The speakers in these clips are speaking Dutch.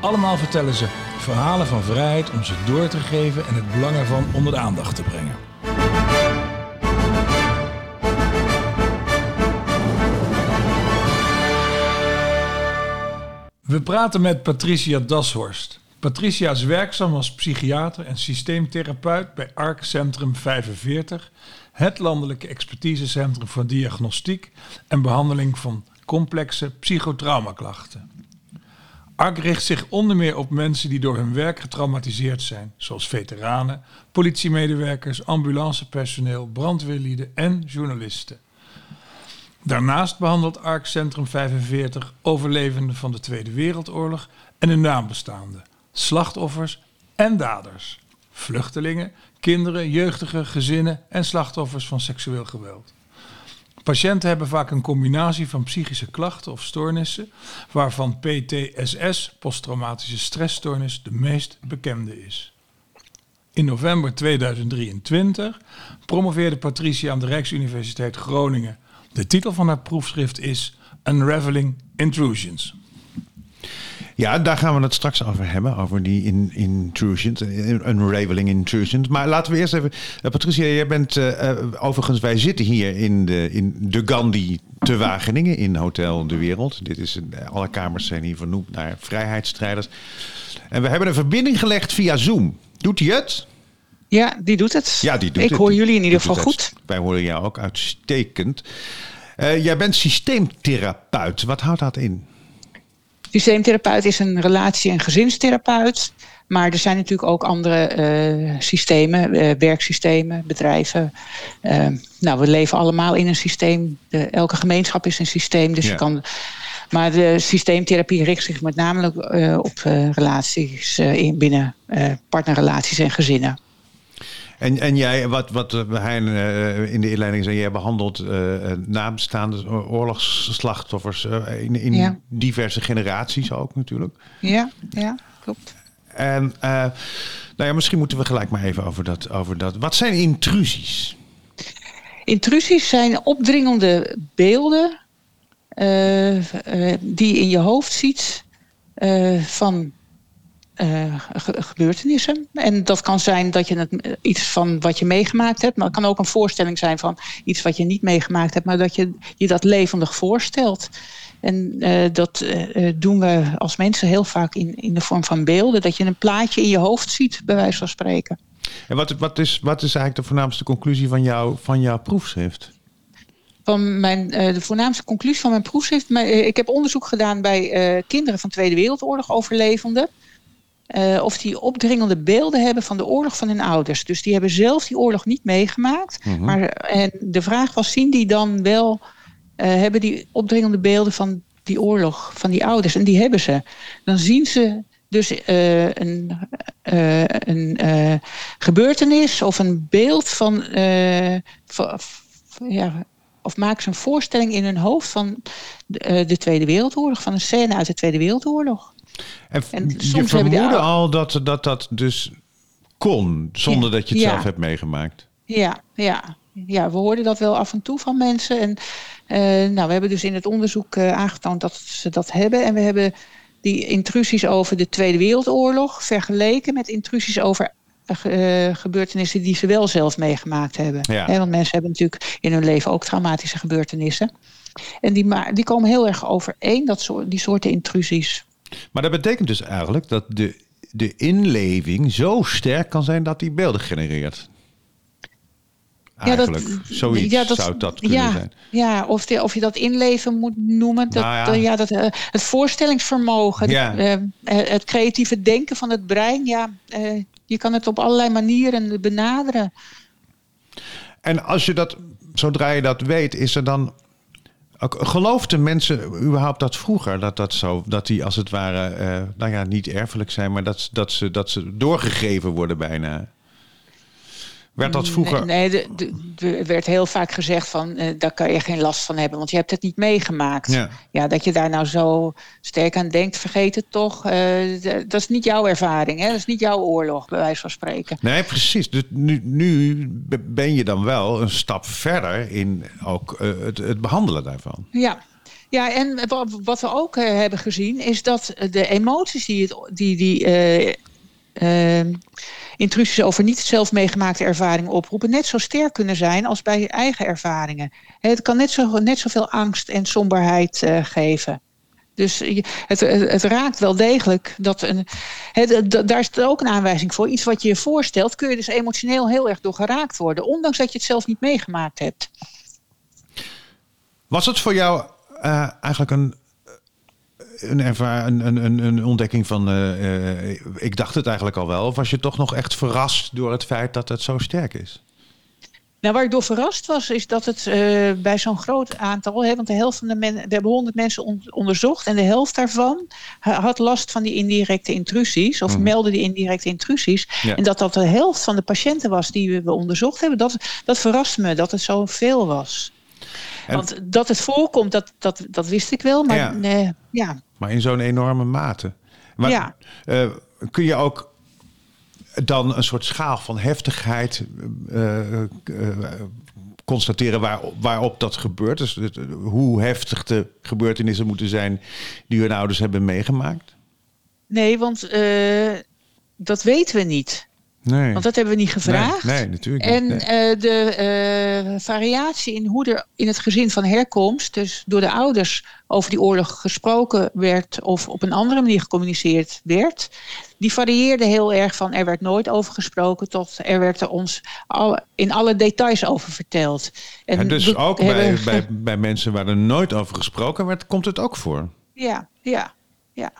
Allemaal vertellen ze verhalen van vrijheid om ze door te geven en het belang ervan onder de aandacht te brengen. We praten met Patricia Dashorst. Patricia is werkzaam als psychiater en systeemtherapeut bij ARC Centrum 45, het landelijke expertisecentrum voor diagnostiek en behandeling van complexe psychotraumaklachten. ARC richt zich onder meer op mensen die door hun werk getraumatiseerd zijn, zoals veteranen, politiemedewerkers, ambulancepersoneel, brandweerlieden en journalisten. Daarnaast behandelt ARC Centrum 45 overlevenden van de Tweede Wereldoorlog en hun nabestaanden, slachtoffers en daders, vluchtelingen, kinderen, jeugdigen, gezinnen en slachtoffers van seksueel geweld. Patiënten hebben vaak een combinatie van psychische klachten of stoornissen, waarvan PTSS, posttraumatische stressstoornis, de meest bekende is. In november 2023 promoveerde Patricia aan de Rijksuniversiteit Groningen. De titel van haar proefschrift is Unraveling Intrusions. Ja, daar gaan we het straks over hebben, over die in, intrusions, unraveling intrusions. Maar laten we eerst even, uh, Patricia, jij bent uh, overigens, wij zitten hier in de, in de Gandhi te Wageningen in Hotel De Wereld. Dit is, alle kamers zijn hier vernoemd naar vrijheidsstrijders. En we hebben een verbinding gelegd via Zoom. Doet hij het? Ja, die doet het. Ja, die doet Ik het. hoor jullie in ieder geval goed. Wij horen jou ook uitstekend. Uh, jij bent systeemtherapeut. Wat houdt dat in? Systeemtherapeut is een relatie- en gezinstherapeut. Maar er zijn natuurlijk ook andere uh, systemen, uh, werksystemen, bedrijven. Uh, nou, we leven allemaal in een systeem. Elke gemeenschap is een systeem. Dus Ja. je kan. Maar de systeemtherapie richt zich met name op relaties in, binnen partnerrelaties en gezinnen. En, en jij, wat, wat Hein uh, in de inleiding zei, jij behandelt uh, nabestaande oorlogsslachtoffers uh, in, in Ja. diverse generaties ook natuurlijk. Ja, ja, klopt. En nou ja, misschien moeten we gelijk maar even over dat, over dat. Wat zijn intrusies? Intrusies zijn opdringende beelden die je in je hoofd ziet van ge gebeurtenissen. En dat kan zijn dat je het, iets van wat je meegemaakt hebt, maar het kan ook een voorstelling zijn van iets wat je niet meegemaakt hebt, maar dat je je dat levendig voorstelt. En dat doen we als mensen heel vaak in, in de vorm van beelden, dat je een plaatje in je hoofd ziet, bij wijze van spreken. En wat, wat, is, wat is eigenlijk de voornaamste conclusie van, jou, van jouw proefschrift? Van mijn, de voornaamste conclusie van mijn proefschrift. Ik heb onderzoek gedaan bij kinderen van Tweede Wereldoorlog overlevenden. Uh, of die opdringende beelden hebben van de oorlog van hun ouders. Dus die hebben zelf die oorlog niet meegemaakt. Mhm. Maar en de vraag was: zien die dan wel, uh, hebben die opdringende beelden van die oorlog van die ouders? En die hebben ze. Dan zien ze dus uh, een, een gebeurtenis of een beeld van. van ja, of maken ze een voorstelling in hun hoofd van de, de Tweede Wereldoorlog, van een scène uit de Tweede Wereldoorlog. En, en je vermoedde al dat, dat dat dus kon, zonder ja, dat je het ja. zelf hebt meegemaakt. Ja, ja, ja, we hoorden dat wel af en toe van mensen. En uh, nou, we hebben dus in het onderzoek uh, aangetoond dat ze dat hebben. En we hebben die intrusies over de Tweede Wereldoorlog vergeleken met intrusies over uh, gebeurtenissen die ze wel zelf meegemaakt hebben. Ja. He, want mensen hebben natuurlijk in hun leven ook traumatische gebeurtenissen. En die, die komen heel erg overeen, dat soort, die soorten intrusies. Maar dat betekent dus eigenlijk dat de, de inleving zo sterk kan zijn dat die beelden genereert. Eigenlijk, ja, dat, zoiets ja, dat, zou dat kunnen ja, zijn. Ja, of, de, of je dat inleven moet noemen. Dat, nou ja. ja dat, uh, het voorstellingsvermogen, ja. uh, het creatieve denken van het brein. Ja, uh, je kan het op allerlei manieren benaderen. En als je dat, zodra je dat weet, is er dan Geloofden mensen überhaupt dat vroeger? Dat, dat, zo, dat die als het ware, uh, nou ja, niet erfelijk zijn, maar dat, dat, ze, dat ze doorgegeven worden bijna? Werd dat vroeger... Nee, nee er werd heel vaak gezegd van, uh, daar kan je geen last van hebben, want je hebt het niet meegemaakt. Ja, ja dat je daar nou zo sterk aan denkt, vergeet het toch. Uh, dat is niet jouw ervaring, hè? dat is niet jouw oorlog, bij wijze van spreken. Nee, precies. Dus nu, nu ben je dan wel een stap verder in ook uh, het, het behandelen daarvan. Ja, ja, en wat we ook hebben gezien is dat de emoties die, het, die, die uh, intrusies over niet zelf meegemaakte ervaringen oproepen, net zo sterk kunnen zijn als bij eigen ervaringen. Het kan net, zo, net zoveel angst en somberheid uh, geven. Dus het, het, raakt wel degelijk. Dat een, het, daar is ook een aanwijzing voor. Iets wat je je voorstelt, kun je dus emotioneel heel erg door geraakt worden. Ondanks dat je het zelf niet meegemaakt hebt. Was het voor jou uh, eigenlijk een een, een, een, een ontdekking van, uh, ik dacht het eigenlijk al wel. Of was je toch nog echt verrast door het feit dat het zo sterk is? Nou, waar ik door verrast was, is dat het uh, bij zo'n groot aantal, hè, want de helft van de mensen, we hebben honderd mensen onderzocht en de helft daarvan had last van die indirecte intrusies, of mm. meldde die indirecte intrusies. En dat dat de helft van de patiënten was die we onderzocht hebben, dat, dat verrast me dat het zoveel was. Want dat het voorkomt, dat, dat, dat wist ik wel. Maar, ja. ja. Maar in zo'n enorme mate. Maar, ja. Uh, kun je ook dan een soort schaal van heftigheid uh, uh, constateren waar, waarop dat gebeurt? Dus hoe heftig de gebeurtenissen moeten zijn die hun ouders hebben meegemaakt? Nee, want dat weten we niet. Nee. Want dat hebben we niet gevraagd. Nee, nee natuurlijk En uh, de uh, variatie in hoe er in het gezin van herkomst, dus door de ouders over die oorlog gesproken werd of op een andere manier gecommuniceerd werd, die varieerde heel erg van er werd nooit over gesproken tot er werd er ons al, in alle details over verteld. En, en dus ook bij, bij, bij mensen waar er nooit over gesproken werd, komt het ook voor? Ja, ja, ja.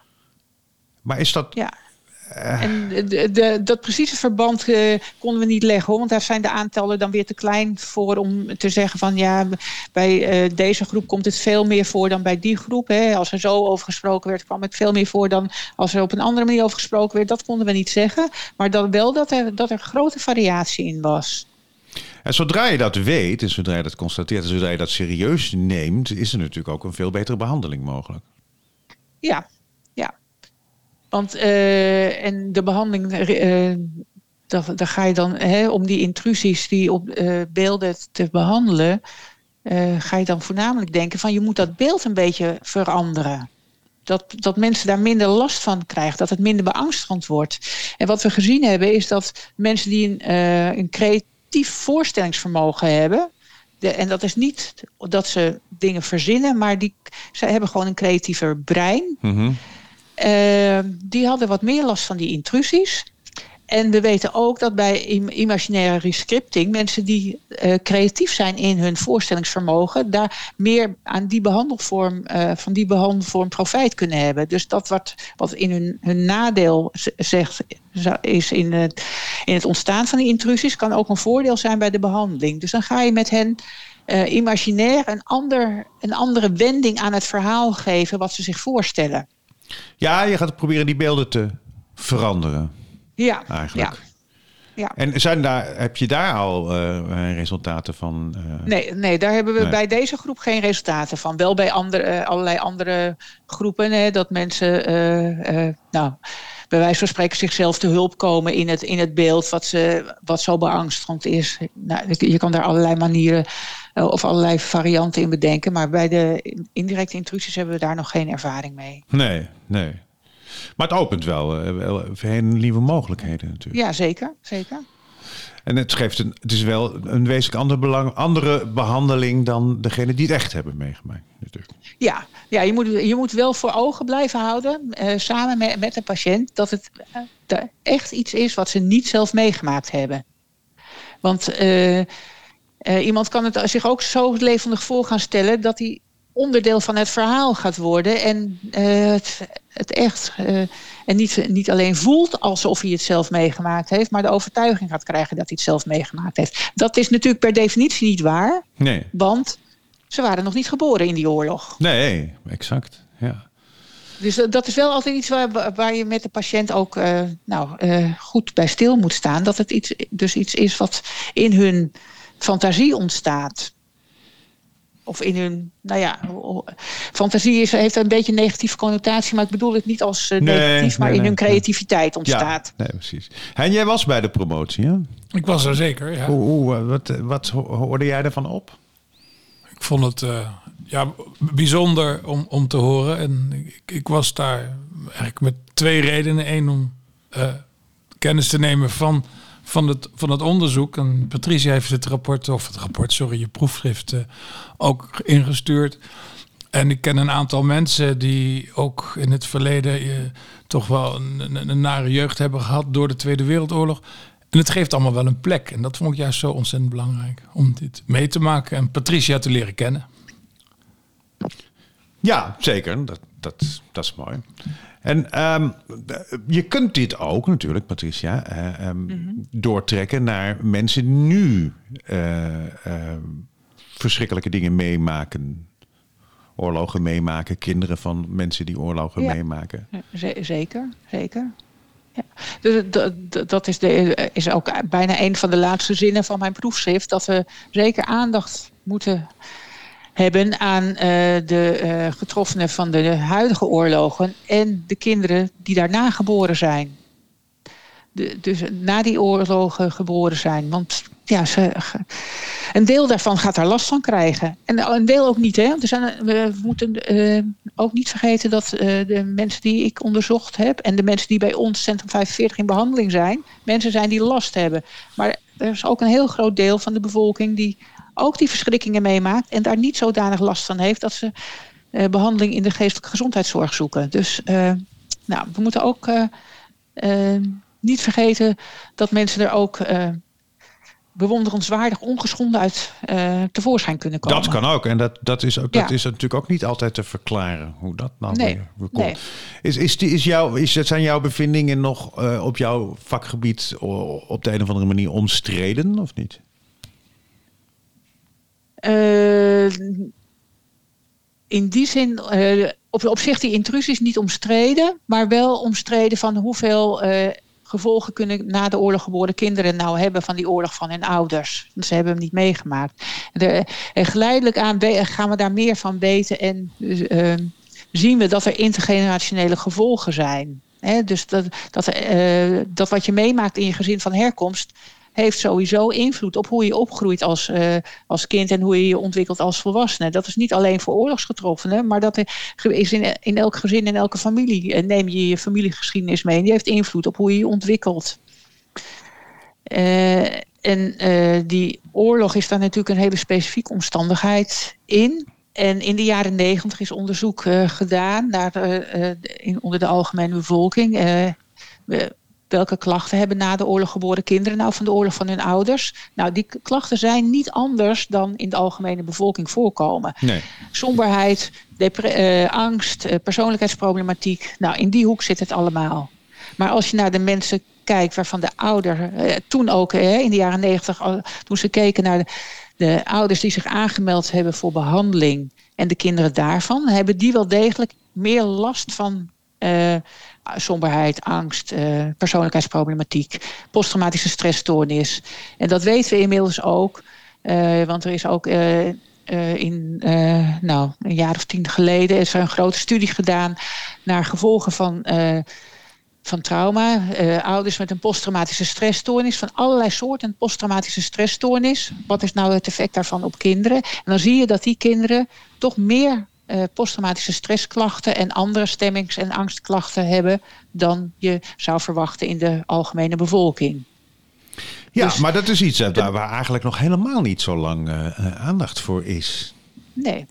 Maar is dat... Ja. Eh. En de, de, dat precieze verband uh, konden we niet leggen, want daar zijn de aantallen dan weer te klein voor om te zeggen van ja, bij uh, deze groep komt het veel meer voor dan bij die groep. Hè. Als er zo over gesproken werd, kwam het veel meer voor dan als er op een andere manier over gesproken werd. Dat konden we niet zeggen, maar dan wel dat er, dat er grote variatie in was. En zodra je dat weet, en zodra je dat constateert, en zodra je dat serieus neemt, is er natuurlijk ook een veel betere behandeling mogelijk. Ja, want uh, en de behandeling, uh, daar, daar, ga je dan hè, om die intrusies die op uh, beelden te behandelen, ga je dan voornamelijk denken van je moet dat beeld een beetje veranderen. Dat, dat mensen daar minder last van krijgen, dat het minder beangstigend wordt. En wat we gezien hebben is dat mensen die een, een creatief voorstellingsvermogen hebben, en dat is niet dat ze dingen verzinnen, maar die, ze hebben gewoon een creatiever brein. Uh, die hadden wat meer last van die intrusies. En we weten ook dat bij imaginaire rescripting mensen die uh, creatief zijn in hun voorstellingsvermogen, daar meer aan die behandelvorm, uh, van die behandelvorm profijt kunnen hebben. Dus dat wat, wat in hun, hun nadeel zegt, is in het, in het ontstaan van die intrusies, kan ook een voordeel zijn bij de behandeling. Dus dan ga je met hen uh, imaginair een, ander, een andere wending aan het verhaal geven wat ze zich voorstellen. Ja, je gaat proberen die beelden te veranderen. Ja, eigenlijk. Ja. Ja. En zijn daar, heb je daar al uh, resultaten van? Uh... Nee, nee, daar hebben we nee. bij deze groep geen resultaten van. Wel bij andere, uh, allerlei andere groepen. Hè, dat mensen, nou, bij wijze van spreken, zichzelf te hulp komen in het, in het beeld wat, ze, wat zo beangstigend is. Nou, je kan daar allerlei manieren eh, of allerlei varianten in bedenken. Maar bij de indirecte intrusies hebben we daar nog geen ervaring mee. Nee, nee. Maar het opent wel, uh, wel hele nieuwe mogelijkheden natuurlijk. Ja, zeker. zeker. En het, geeft een, het is wel een wezenlijk andere, belang, andere behandeling dan degene die het echt hebben meegemaakt. Natuurlijk. Ja, ja je, moet, je moet wel voor ogen blijven houden, uh, samen met, de patiënt, dat het uh, echt iets is wat ze niet zelf meegemaakt hebben. Want uh, iemand kan het zich ook zo levendig voor gaan stellen dat hij onderdeel van het verhaal gaat worden en uh, het, het, echt uh, en niet, niet alleen voelt alsof hij het zelf meegemaakt heeft, maar de overtuiging gaat krijgen dat hij het zelf meegemaakt heeft. Dat is natuurlijk per definitie niet waar, nee. want ze waren nog niet geboren in die oorlog. Nee, exact. Ja. Dus dat is wel altijd iets waar, waar je met de patiënt ook uh, nou, goed bij stil moet staan. Dat het iets, dus iets is wat in hun fantasie ontstaat. Of in hun, nou ja, fantasie is, heeft een beetje een negatieve connotatie, maar ik bedoel het niet als uh, negatief, maar in hun creativiteit ontstaat. Ja, nee, precies. En jij was bij de promotie, hè? Ik was er zeker, ja. Hoe, hoe, wat, wat hoorde jij ervan op? Ik vond het uh, ja, bijzonder om, om te horen. En ik, ik was daar eigenlijk met twee redenen. Eén om uh, kennis te nemen van, van, het, van het onderzoek. En Patricia heeft het rapport, of het rapport, sorry, je proefschrift uh, ook ingestuurd. En ik ken een aantal mensen die ook in het verleden toch wel een, een, een nare jeugd hebben gehad door de Tweede Wereldoorlog. En het geeft allemaal wel een plek. En dat vond ik juist zo ontzettend belangrijk om dit mee te maken en Patricia te leren kennen. Ja, zeker. Dat, dat, dat is mooi. En um, je kunt dit ook natuurlijk, Patricia, uh, um, mm -hmm. doortrekken naar mensen die nu uh, uh, verschrikkelijke dingen meemaken. Oorlogen meemaken, kinderen van mensen die oorlogen ja. meemaken. Zeker, zeker. Ja. Dus dat, dat is, de, is ook bijna een van de laatste zinnen van mijn proefschrift. Dat we zeker aandacht moeten hebben aan uh, de uh, getroffenen van de huidige oorlogen en de kinderen die daarna geboren zijn. De, dus na die oorlogen geboren zijn. Want ja, ze, een deel daarvan gaat daar last van krijgen. En een deel ook niet. Hè? Er zijn, we moeten uh, ook niet vergeten dat de mensen die ik onderzocht heb... en de mensen die bij ons Centrum 45 in behandeling zijn... mensen zijn die last hebben. Maar er is ook een heel groot deel van de bevolking... die ook die verschrikkingen meemaakt en daar niet zodanig last van heeft dat ze uh, behandeling in de geestelijke gezondheidszorg zoeken. Dus uh, nou, we moeten ook uh, niet vergeten dat mensen er ook bewonderenswaardig ongeschonden uit tevoorschijn kunnen komen. Dat kan ook. En dat, dat, is, ook, dat is natuurlijk ook niet altijd te verklaren hoe dat nou nee. weer komt. Nee. Is, is, die, is jou, is, zijn jouw bevindingen nog op jouw vakgebied op de een of andere manier omstreden of niet? Uh, in die zin, uh, op, op zich die intrusie is niet omstreden, maar wel omstreden van hoeveel uh, gevolgen kunnen na de oorlog geboren kinderen nou hebben van die oorlog van hun ouders. Ze hebben hem niet meegemaakt. En geleidelijk aan gaan we daar meer van weten en zien we dat er intergenerationele gevolgen zijn. Dus dat, dat, dat wat je meemaakt in je gezin van herkomst heeft sowieso invloed op hoe je opgroeit als, uh, als kind en hoe je je ontwikkelt als volwassene. Dat is niet alleen voor oorlogsgetroffenen, maar dat is in, in elk gezin, in elke familie. En neem je je familiegeschiedenis mee en die heeft invloed op hoe je je ontwikkelt. Uh, en die oorlog is daar natuurlijk een hele specifieke omstandigheid in. En in de jaren negentig is onderzoek gedaan naar, in, onder de algemene bevolking. We, welke klachten hebben na de oorlog geboren kinderen nou van de oorlog van hun ouders? Nou, die klachten zijn niet anders dan in de algemene bevolking voorkomen. Nee. Somberheid, uh, angst, uh, persoonlijkheidsproblematiek. Nou, in die hoek zit het allemaal. Maar als je naar de mensen kijkt waarvan de ouder, uh, toen ook in de jaren negentig, toen ze keken naar de, de ouders die zich aangemeld hebben voor behandeling en de kinderen daarvan, hebben die wel degelijk meer last van somberheid, angst, uh, persoonlijkheidsproblematiek, posttraumatische stressstoornis. En dat weten we inmiddels ook, uh, want er is ook in nou, een jaar of tien geleden is er een grote studie gedaan naar gevolgen van van trauma. Ouders met een posttraumatische stressstoornis. Van allerlei soorten posttraumatische stressstoornis. Wat is nou het effect daarvan op kinderen? En dan zie je dat die kinderen toch meer uh, posttraumatische stressklachten en andere stemmings- en angstklachten hebben dan je zou verwachten in de algemene bevolking. Ja, dus, maar dat is iets daar waar eigenlijk nog helemaal niet zo lang uh, aandacht voor is. Nee.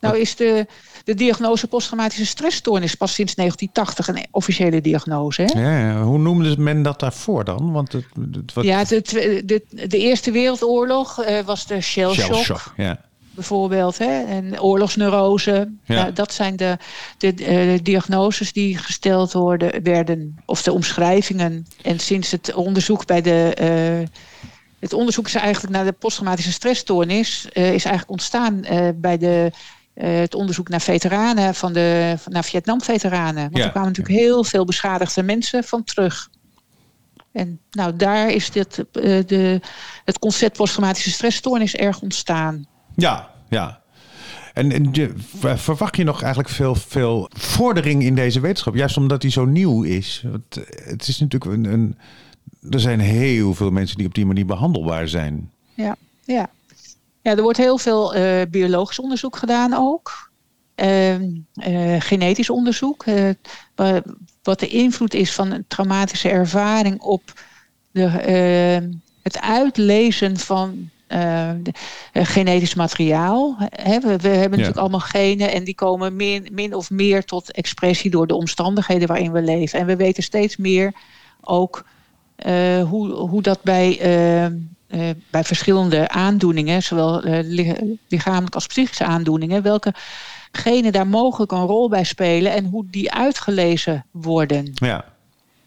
Nou is de, de diagnose posttraumatische stressstoornis pas sinds 1980 een officiële diagnose. Hè? Ja, hoe noemde men dat daarvoor dan? Want het, het, wat... Ja, de, de, de, Eerste Wereldoorlog was de shell shock. Shell shock ja bijvoorbeeld. Hè? En oorlogsneurose. Ja. dat zijn de, de, de, diagnoses die gesteld worden, werden. Of de omschrijvingen. En sinds het onderzoek bij de. Uh, het onderzoek is eigenlijk naar de posttraumatische stressstoornis. Uh, is eigenlijk ontstaan uh, bij de eh, het onderzoek naar veteranen, van de, van, naar Vietnam-veteranen. Want Ja, er kwamen natuurlijk heel veel beschadigde mensen van terug. En nou, daar is dit, eh, de, het concept posttraumatische stressstoornis erg ontstaan. Ja, ja. En, en verwacht je nog eigenlijk veel, veel vordering in deze wetenschap? Juist omdat die zo nieuw is. Want eh, het is natuurlijk een. Er zijn heel veel mensen die op die manier behandelbaar zijn. Ja, ja. ja er wordt heel veel eh, biologisch onderzoek gedaan ook. Ehm, eh, genetisch onderzoek. wa- wat de invloed is van een traumatische ervaring op de, het uitlezen van eh, eh, genetisch materiaal. Hè, we, we hebben natuurlijk allemaal genen en die komen min, min of meer tot expressie door de omstandigheden waarin we leven. En we weten steeds meer ook eh, hoe, hoe dat bij, bij verschillende aandoeningen, zowel li- lichamelijk als psychische aandoeningen, welke genen daar mogelijk een rol bij spelen en hoe die uitgelezen worden. Ja,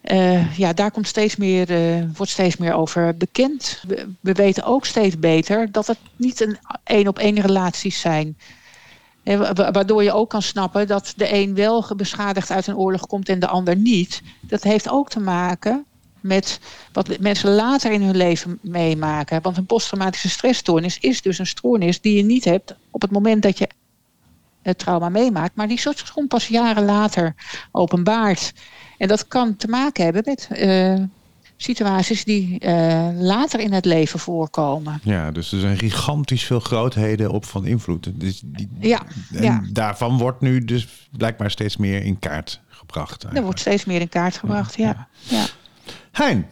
Eh, ja, daar komt steeds meer, eh, wordt steeds meer over bekend. We, we weten ook steeds beter dat het niet een één op één relaties zijn. Eh, wa- wa- waardoor je ook kan snappen dat de een wel beschadigd uit een oorlog komt en de ander niet. Dat heeft ook te maken met wat mensen later in hun leven meemaken. Want een posttraumatische stressstoornis is dus een stoornis die je niet hebt op het moment dat je het trauma meemaakt, maar die soort gewoon pas jaren later openbaart. En dat kan te maken hebben met eh, situaties die eh, later in het leven voorkomen. ja, dus er zijn gigantisch veel grootheden op van invloed. Dus die, Ja, en ja. daarvan wordt nu dus blijkbaar steeds meer in kaart gebracht. Er eigenlijk. wordt steeds meer in kaart gebracht, ja. ja. Hein,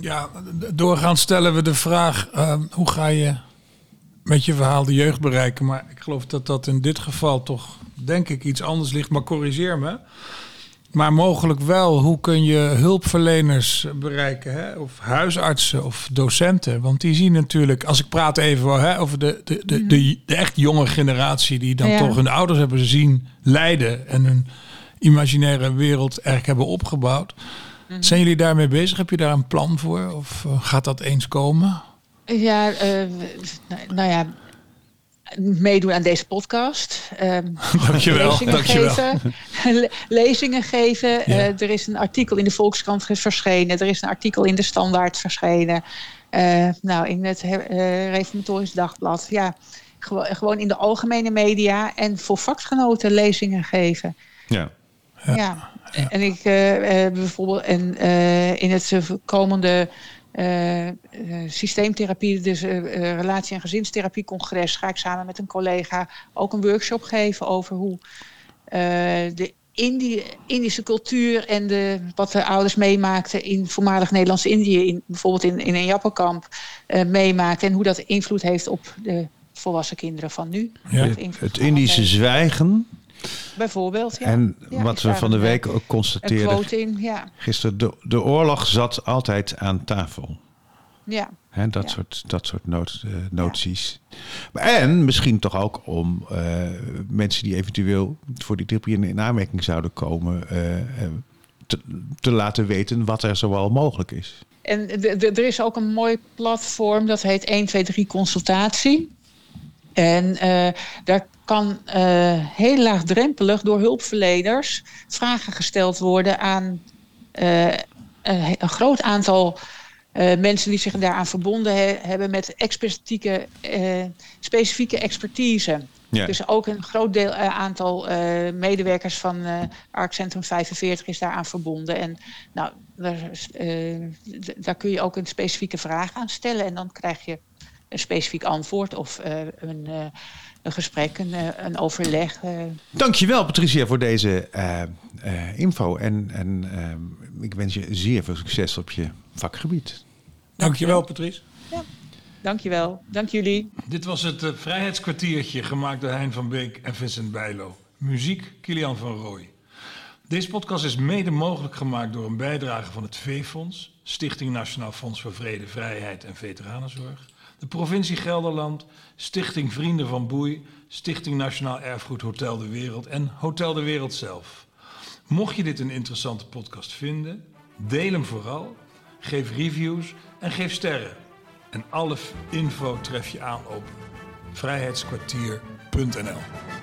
Ja, doorgaans stellen we de vraag: eh, hoe ga je met je verhaal de jeugd bereiken? Maar ik geloof dat dat in dit geval toch, denk ik, iets anders ligt. Maar corrigeer me. Maar mogelijk wel, hoe kun je hulpverleners bereiken? Hè? Of huisartsen of docenten? Want die zien natuurlijk, als ik praat even hè, over de, de, de, de, de echt jonge generatie... die dan Ja. toch hun ouders hebben zien lijden... en hun imaginaire wereld eigenlijk hebben opgebouwd. Zijn jullie daarmee bezig? Heb je daar een plan voor? Of eh, gaat dat eens komen? Ja, eh, nou ja, meedoen aan deze podcast. Ehm, Dankjewel, lezingen dankjewel. geven. Le- lezingen geven. Ja. Eh, er is een artikel in de Volkskrant verschenen. Er is een artikel in de Standaard verschenen. Eh, nou, in het eh, Reformatorisch Dagblad. Ja, gewo- gewoon in de algemene media. En voor vakgenoten lezingen geven. ja. Ja. En ik bijvoorbeeld en, eh, in het komende eh, eh, systeemtherapie, dus eh, eh, relatie- en gezinstherapie-congres, ga ik samen met een collega ook een workshop geven over hoe eh, de Indi Indische cultuur en de, wat de ouders meemaakten in voormalig Nederlands-Indië, in, bijvoorbeeld in, in een jappenkamp, eh meemaakten en hoe dat invloed heeft op de volwassen kinderen van nu. Ja. Het Indische zwijgen. Bijvoorbeeld, ja. En Ja, wat we van de week ook constateerden in, ja. gisteren. De, de oorlog zat altijd aan tafel. ja. Dat, Ja. soort, dat soort eh, noties. En misschien toch ook om eh, mensen die eventueel voor die therapie in, in aanmerking zouden komen... eh, te, te laten weten wat er zoal mogelijk is. En er is ook een mooi platform, dat heet 123 Consultatie. En eh, daar kan eh, heel laagdrempelig door hulpverleners vragen gesteld worden aan eh, een, een groot aantal mensen die zich daaraan verbonden he- hebben met expertieke, specifieke expertise. Ja. Dus ook een groot deel, aantal medewerkers van ARC Centrum 45 is daaraan verbonden. En nou, daar kun je ook een specifieke vraag aan stellen. En dan krijg je een specifiek antwoord of eh, een, eh, een gesprek, een, eh, een overleg. Dankjewel Patricia voor deze eh, eh, info. En, en ik wens je zeer veel succes op je vakgebied. Dankjewel, Patrice. Dankjewel. Dank jullie. Dit was het Vrijheidskwartiertje, gemaakt door Hein van Beek en Vincent Bijlo. Muziek, Kilian van Rooij. Deze podcast is mede mogelijk gemaakt door een bijdrage van het V-Fonds, Stichting Nationaal Fonds voor Vrede, Vrijheid en Veteranenzorg, de provincie Gelderland, Stichting Vrienden van Boei, Stichting Nationaal Erfgoed Hotel de Wereld en Hotel de Wereld zelf. Mocht je dit een interessante podcast vinden, deel hem vooral, geef reviews en geef sterren. En alle info tref je aan op vrijheidskwartier.nl.